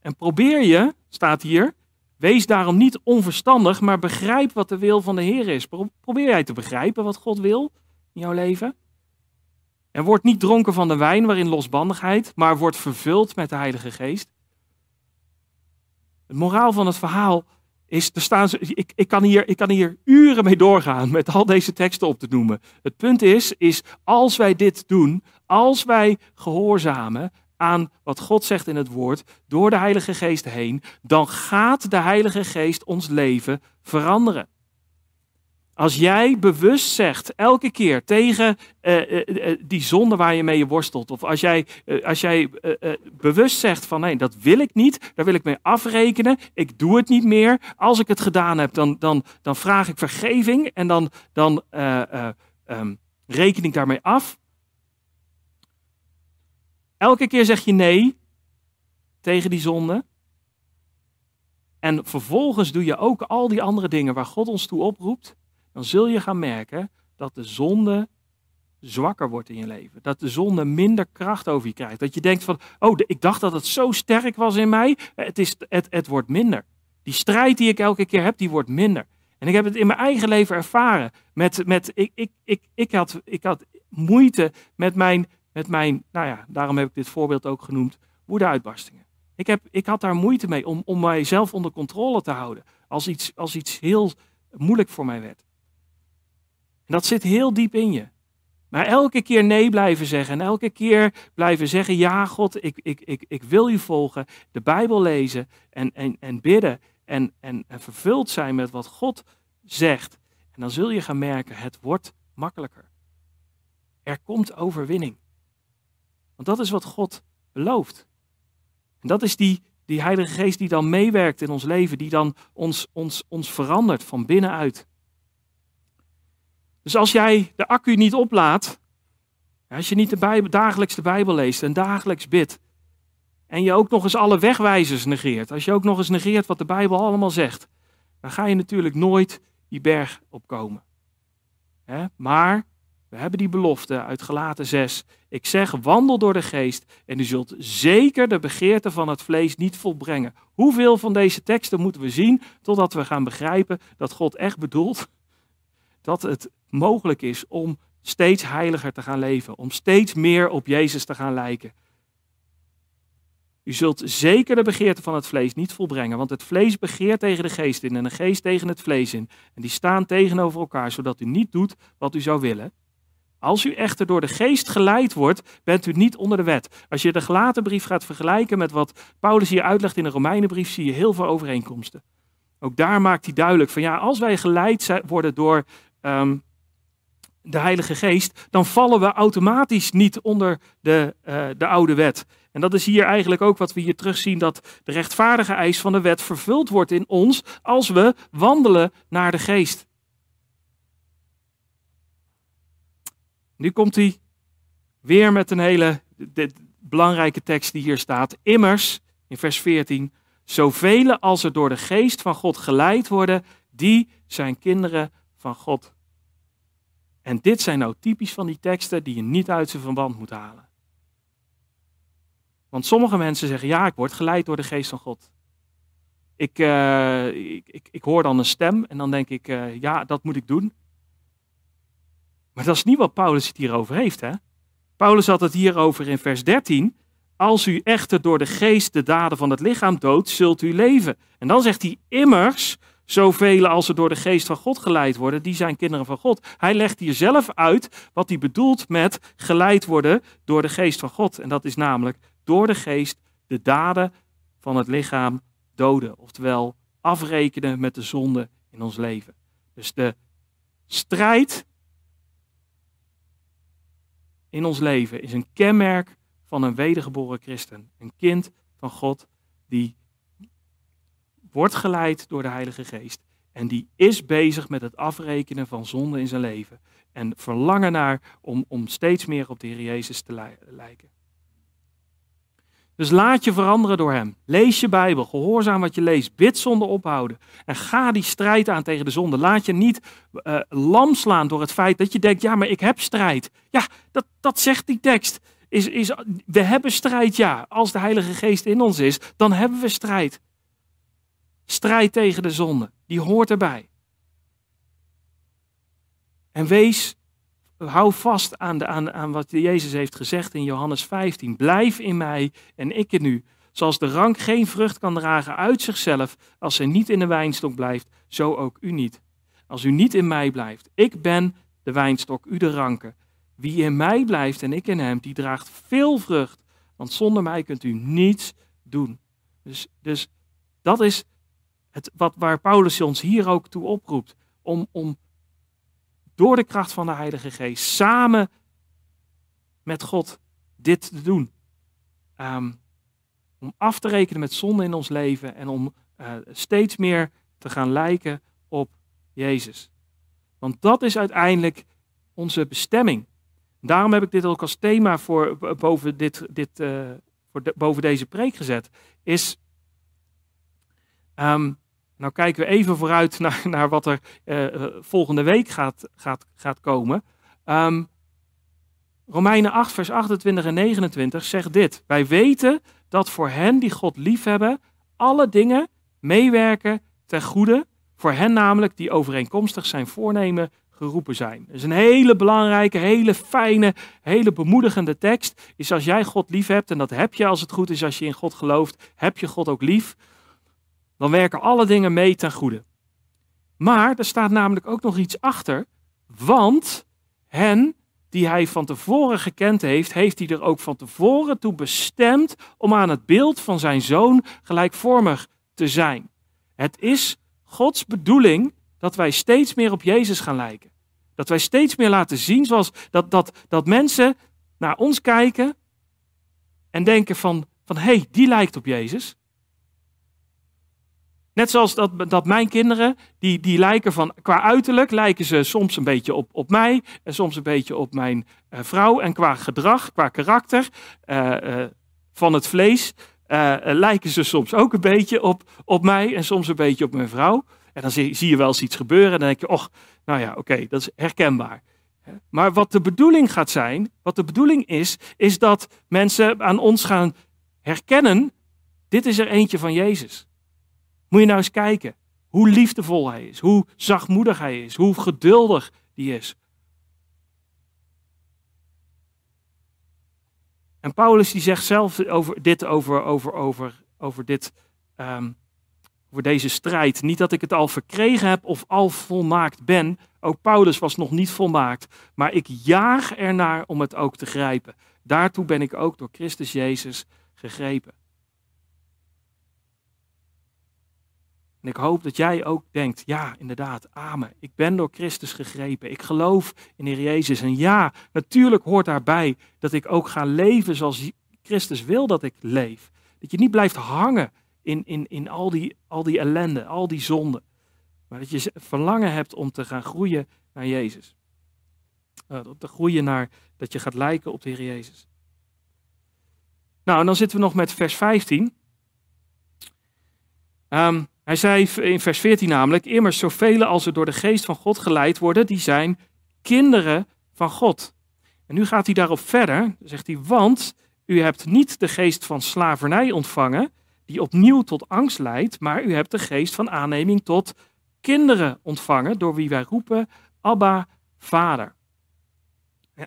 En probeer je, staat hier, wees daarom niet onverstandig, maar begrijp wat de wil van de Heer is. Probeer jij te begrijpen wat God wil in jouw leven? En word niet dronken van de wijn waarin losbandigheid, maar word vervuld met de Heilige Geest. Het moraal van het verhaal is, er staan, ik, ik, kan hier, ik kan hier uren mee doorgaan met al deze teksten op te noemen. Het punt is, is als wij dit doen, als wij gehoorzamen, aan wat God zegt in het woord door de Heilige Geest heen, dan gaat de Heilige Geest ons leven veranderen. Als jij bewust zegt, elke keer tegen uh, uh, die zonde waar je mee worstelt, of als jij, als jij bewust zegt van nee, dat wil ik niet, daar wil ik mee afrekenen, ik doe het niet meer. Als ik het gedaan heb, dan, dan, dan vraag ik vergeving en dan, dan um, reken ik daarmee af Elke keer zeg je nee tegen die zonde. En vervolgens doe je ook al die andere dingen waar God ons toe oproept. Dan zul je gaan merken dat de zonde zwakker wordt in je leven. Dat de zonde minder kracht over je krijgt. Dat je denkt van, oh, ik dacht dat het zo sterk was in mij. Het, is, het, het wordt minder. Die strijd die ik elke keer heb, die wordt minder. En ik heb het in mijn eigen leven ervaren. Met, met, ik, ik, ik, ik, had, ik had moeite met mijn, met mijn, nou ja, daarom heb ik dit voorbeeld ook genoemd, woedeuitbarstingen. Ik, heb, ik had daar moeite mee om, om mijzelf onder controle te houden. Als iets, als iets heel moeilijk voor mij werd. En dat zit heel diep in je. Maar elke keer nee blijven zeggen en elke keer blijven zeggen, ja God, ik, ik, ik, ik wil u volgen, de Bijbel lezen en, en, en bidden en, en, en vervuld zijn met wat God zegt. En dan zul je gaan merken, het wordt makkelijker. Er komt overwinning. Want dat is wat God belooft. En dat is die, die Heilige Geest die dan meewerkt in ons leven, die dan ons, ons, ons verandert van binnenuit. Dus als jij de accu niet oplaadt, als je niet de dagelijks de Bijbel leest en dagelijks bidt, en je ook nog eens alle wegwijzers negeert, als je ook nog eens negeert wat de Bijbel allemaal zegt, dan ga je natuurlijk nooit die berg opkomen. Maar we hebben die belofte uit Galaten 6. Ik zeg, wandel door de geest en u zult zeker de begeerte van het vlees niet volbrengen. Hoeveel van deze teksten moeten we zien totdat we gaan begrijpen dat God echt bedoelt dat het mogelijk is om steeds heiliger te gaan leven, om steeds meer op Jezus te gaan lijken. U zult zeker de begeerte van het vlees niet volbrengen, want het vlees begeert tegen de geest in en de geest tegen het vlees in. En die staan tegenover elkaar, zodat u niet doet wat u zou willen. Als u echter door de geest geleid wordt, bent u niet onder de wet. Als je de gelaten brief gaat vergelijken met wat Paulus hier uitlegt in de Romeinenbrief, zie je heel veel overeenkomsten. Ook daar maakt hij duidelijk van ja, als wij geleid worden door Ehm, de Heilige Geest, dan vallen we automatisch niet onder de, uh, de oude wet. En dat is hier eigenlijk ook wat we hier terugzien, dat de rechtvaardige eis van de wet vervuld wordt in ons als we wandelen naar de Geest. Nu komt hij weer met een hele belangrijke tekst die hier staat. Immers, in vers 14, zoveel als er door de Geest van God geleid worden, die zijn kinderen van God. En dit zijn nou typisch van die teksten die je niet uit zijn verband moet halen. Want sommige mensen zeggen, ja, ik word geleid door de geest van God. Ik, uh, ik, ik, hoor dan een stem en dan denk ik, uh, ja, dat moet ik doen. Maar dat is niet wat Paulus het hierover heeft. Hè? Paulus had het hierover in vers 13. Als u echter door de geest de daden van het lichaam doodt, zult u leven. En dan zegt hij immers, Zoveel als er door de geest van God geleid worden, die zijn kinderen van God. Hij legt hier zelf uit wat hij bedoelt met geleid worden door de geest van God. En dat is namelijk door de geest de daden van het lichaam doden. Oftewel afrekenen met de zonde in ons leven. Dus de strijd in ons leven is een kenmerk van een wedergeboren christen. Een kind van God die wordt geleid door de Heilige Geest. En die is bezig met het afrekenen van zonde in zijn leven. En verlangen naar om, om steeds meer op de Heer Jezus te lijken. Dus laat je veranderen door Hem. Lees je Bijbel, gehoorzaam wat je leest, bid zonder ophouden. En ga die strijd aan tegen de zonde. Laat je niet uh, lam slaan door het feit dat je denkt, ja, maar ik heb strijd. Ja, dat, dat zegt die tekst. Is, is, we hebben strijd, ja. Als de Heilige Geest in ons is, dan hebben we strijd. Strijd tegen de zonde, die hoort erbij. En wees, hou vast aan, de, aan, aan wat Jezus heeft gezegd in Johannes 15. Blijf in mij en ik in u. Zoals de rank geen vrucht kan dragen uit zichzelf als zij niet in de wijnstok blijft, zo ook u niet. Als u niet in mij blijft, ik ben de wijnstok, u de ranken. Wie in mij blijft en ik in hem, die draagt veel vrucht, want zonder mij kunt u niets doen. Dus, dus dat is het, wat, waar Paulus ons hier ook toe oproept. Om, om door de kracht van de Heilige Geest samen met God dit te doen. Ehm, om af te rekenen met zonde in ons leven en om uh, steeds meer te gaan lijken op Jezus. Want dat is uiteindelijk onze bestemming. Daarom heb ik dit ook als thema voor boven, dit, dit, uh, voor de, boven deze preek gezet. Is, um, nou kijken we even vooruit naar, naar wat er uh, volgende week gaat, gaat, gaat komen. Um, Romeinen 8, vers 28 en 29 zegt dit. Wij weten dat voor hen die God liefhebben, alle dingen meewerken ten goede. Voor hen namelijk die overeenkomstig zijn voornemen geroepen zijn. Dat is een hele belangrijke, hele fijne, hele bemoedigende tekst. Is als jij God lief hebt, en dat heb je als het goed is als je in God gelooft, heb je God ook lief. Dan werken alle dingen mee ten goede. Maar er staat namelijk ook nog iets achter. Want hen die hij van tevoren gekend heeft, heeft hij er ook van tevoren toe bestemd om aan het beeld van zijn zoon gelijkvormig te zijn. Het is Gods bedoeling dat wij steeds meer op Jezus gaan lijken. Dat wij steeds meer laten zien zoals dat, dat, dat mensen naar ons kijken en denken van, van hé, hey, die lijkt op Jezus. Net zoals dat, dat mijn kinderen, die, die lijken van, qua uiterlijk, lijken ze soms een beetje op, op mij en soms een beetje op mijn uh, vrouw. En qua gedrag, qua karakter, uh, uh, van het vlees, lijken ze soms ook een beetje op, op mij en soms een beetje op mijn vrouw. En dan zie, zie je wel eens iets gebeuren en dan denk je, och, nou ja, oké, dat is herkenbaar. Maar wat de bedoeling gaat zijn, wat de bedoeling is, is dat mensen aan ons gaan herkennen, dit is er eentje van Jezus. Moet je nou eens kijken hoe liefdevol hij is, hoe zachtmoedig hij is, hoe geduldig die is. En Paulus die zegt zelf over dit over, over, over, over dit um, voor deze strijd. Niet dat ik het al verkregen heb of al volmaakt ben. Ook Paulus was nog niet volmaakt. Maar ik jaag ernaar om het ook te grijpen. Daartoe ben ik ook door Christus Jezus gegrepen. En ik hoop dat jij ook denkt, ja, inderdaad, amen. Ik ben door Christus gegrepen. Ik geloof in de Heer Jezus. En ja, natuurlijk hoort daarbij dat ik ook ga leven zoals Christus wil dat ik leef. Dat je niet blijft hangen in, in, in al, die, al die ellende, al die zonden. Maar dat je verlangen hebt om te gaan groeien naar Jezus. Uh, te groeien naar dat je gaat lijken op de Heer Jezus. Nou, en dan zitten we nog met vers 15. Um, ehm, hij zei in vers 14 namelijk, immers zoveel als er door de geest van God geleid worden, die zijn kinderen van God. En nu gaat hij daarop verder, zegt hij, want u hebt niet de geest van slavernij ontvangen, die opnieuw tot angst leidt, maar u hebt de geest van aanneming tot kinderen ontvangen, door wie wij roepen, Abba, Vader.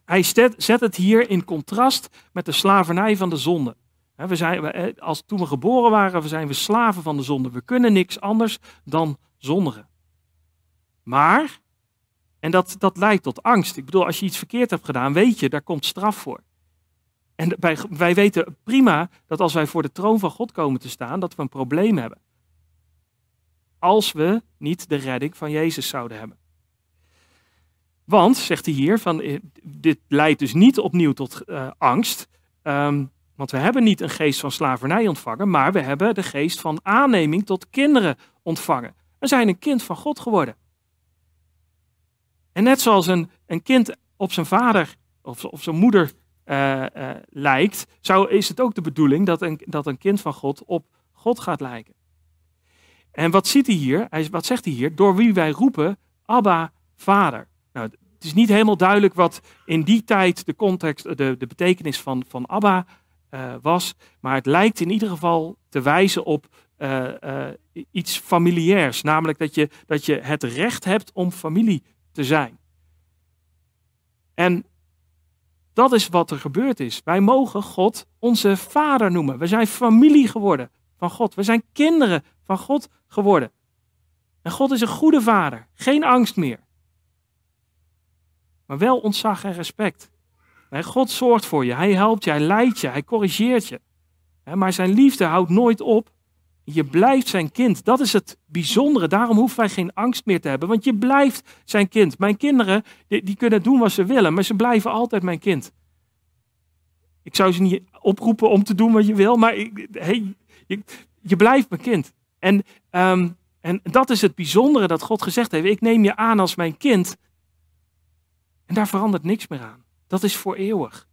Hij zet het hier in contrast met de slavernij van de zonde. We zijn, als, toen we geboren waren, zijn we slaven van de zonde. We kunnen niks anders dan zondigen. Maar, en dat, dat leidt tot angst. Ik bedoel, als je iets verkeerd hebt gedaan, weet je, daar komt straf voor. En wij, wij weten prima dat als wij voor de troon van God komen te staan, dat we een probleem hebben. Als we niet de redding van Jezus zouden hebben. Want, zegt hij hier, van, eh, dit leidt dus niet opnieuw tot uh, angst. Um, want we hebben niet een geest van slavernij ontvangen, maar we hebben de geest van aanneming tot kinderen ontvangen. We zijn een kind van God geworden. En net zoals een, een kind op zijn vader of op zijn moeder uh, uh, lijkt, zou, is het ook de bedoeling dat een, dat een kind van God op God gaat lijken. En wat ziet hij hier? Hij, wat zegt hij hier? Door wie wij roepen, Abba, Vader. Nou, het is niet helemaal duidelijk wat in die tijd de context, de, de betekenis van, van Abba uh, was. Maar het lijkt in ieder geval te wijzen op uh, uh, iets familiairs. Namelijk dat je, dat je het recht hebt om familie te zijn. En dat is wat er gebeurd is. Wij mogen God onze vader noemen. We zijn familie geworden van God. We zijn kinderen van God geworden. En God is een goede vader. Geen angst meer. Maar wel ontzag en respect. God zorgt voor je. Hij helpt je. Hij leidt je. Hij corrigeert je. Maar zijn liefde houdt nooit op. Je blijft zijn kind. Dat is het bijzondere. Daarom hoeven wij geen angst meer te hebben. Want je blijft zijn kind. Mijn kinderen, die, die kunnen doen wat ze willen. Maar ze blijven altijd mijn kind. Ik zou ze niet oproepen om te doen wat je wil. Maar hey, je, je, blijft mijn kind. En, um, en dat is het bijzondere dat God gezegd heeft. Ik neem je aan als mijn kind. En daar verandert niks meer aan. Dat is voor eeuwig.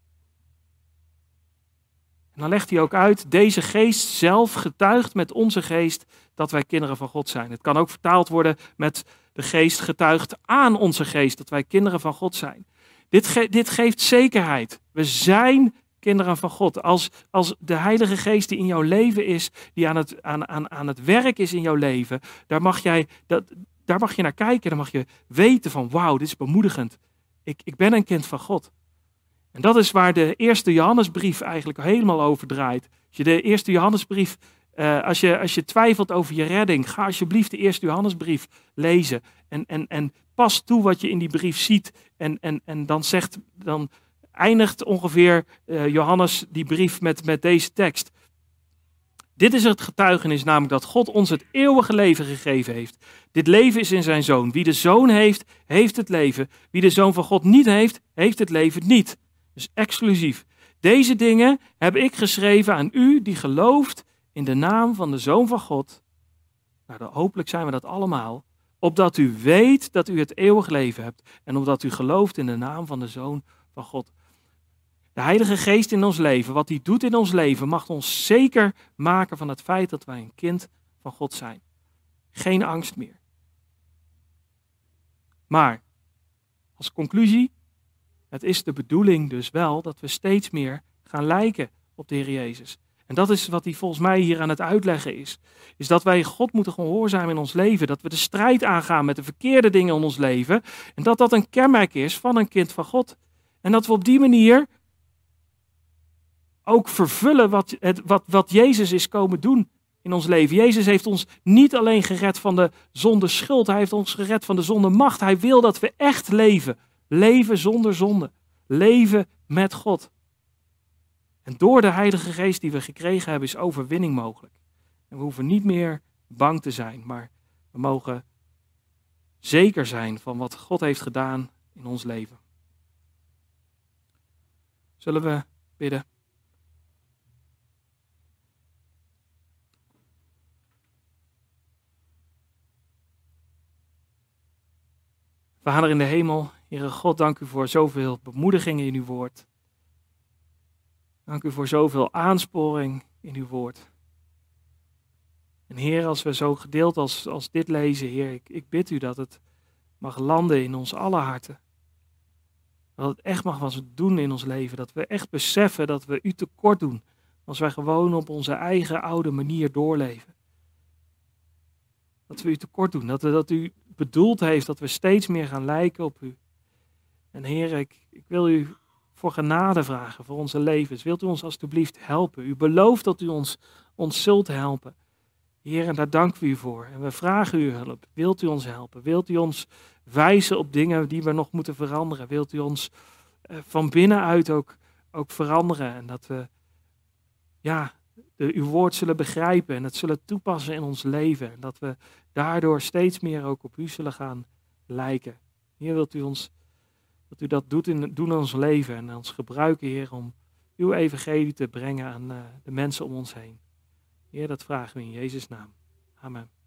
En dan legt hij ook uit, deze geest zelf getuigt met onze geest dat wij kinderen van God zijn. Het kan ook vertaald worden met de geest getuigt aan onze geest dat wij kinderen van God zijn. Dit, dit geeft zekerheid. We zijn kinderen van God. Als, als de Heilige Geest die in jouw leven is, die aan het, aan, aan, aan het werk is in jouw leven, daar mag, jij, dat, daar mag je naar kijken. Dan mag je weten van wauw, dit is bemoedigend. Ik, ik ben een kind van God. En dat is waar de eerste Johannesbrief eigenlijk helemaal over draait. Als je de eerste Johannesbrief, uh, als, je, als je twijfelt over je redding, ga alsjeblieft de eerste Johannesbrief lezen. En, en, en pas toe wat je in die brief ziet. En, en, en dan, zegt, dan eindigt ongeveer uh, Johannes die brief met, met deze tekst. Dit is het getuigenis, namelijk dat God ons het eeuwige leven gegeven heeft. Dit leven is in zijn zoon. Wie de zoon heeft, heeft het leven. Wie de zoon van God niet heeft, heeft het leven niet. Dus exclusief. Deze dingen heb ik geschreven aan u die gelooft in de naam van de Zoon van God. Nou, hopelijk zijn we dat allemaal. Opdat u weet dat u het eeuwig leven hebt. En omdat u gelooft in de naam van de Zoon van God. De Heilige Geest in ons leven, wat hij doet in ons leven, mag ons zeker maken van het feit dat wij een kind van God zijn. Geen angst meer. Maar, als conclusie, het is de bedoeling dus wel dat we steeds meer gaan lijken op de Heer Jezus. En dat is wat hij volgens mij hier aan het uitleggen is. Is dat wij God moeten gehoorzamen in ons leven. Dat we de strijd aangaan met de verkeerde dingen in ons leven. En dat dat een kenmerk is van een kind van God. En dat we op die manier ook vervullen wat, het, wat, wat Jezus is komen doen in ons leven. Jezus heeft ons niet alleen gered van de zonde schuld, hij heeft ons gered van de zonde macht. Hij wil dat we echt leven. Leven zonder zonde. Leven met God. En door de Heilige Geest die we gekregen hebben, is overwinning mogelijk. En we hoeven niet meer bang te zijn, maar we mogen zeker zijn van wat God heeft gedaan in ons leven. Zullen we bidden? Vader in de hemel, Heere God, dank u voor zoveel bemoedigingen in uw woord. Dank u voor zoveel aansporing in uw woord. En Heer, als we zo gedeeld als, als dit lezen, Heer, ik, ik bid u dat het mag landen in ons alle harten. Dat het echt mag wat doen in ons leven. Dat we echt beseffen dat we u tekort doen als wij gewoon op onze eigen oude manier doorleven. Dat we u tekort doen. Dat, we, dat u bedoeld heeft dat we steeds meer gaan lijken op u. En Heer, ik, ik wil u voor genade vragen voor onze levens. Wilt u ons alstublieft helpen? U belooft dat u ons, ons zult helpen. Heer, en daar danken we u voor. En we vragen u hulp. Wilt u ons helpen? Wilt u ons wijzen op dingen die we nog moeten veranderen? Wilt u ons eh, van binnenuit ook, ook veranderen? En dat we ja, de, uw woord zullen begrijpen en het zullen toepassen in ons leven. En dat we daardoor steeds meer ook op u zullen gaan lijken. Heer, wilt u ons dat u dat doet in, doen in ons leven en ons gebruiken, Heer, om uw evangelie te brengen aan uh, de mensen om ons heen. Heer, dat vragen we in Jezus' naam. Amen.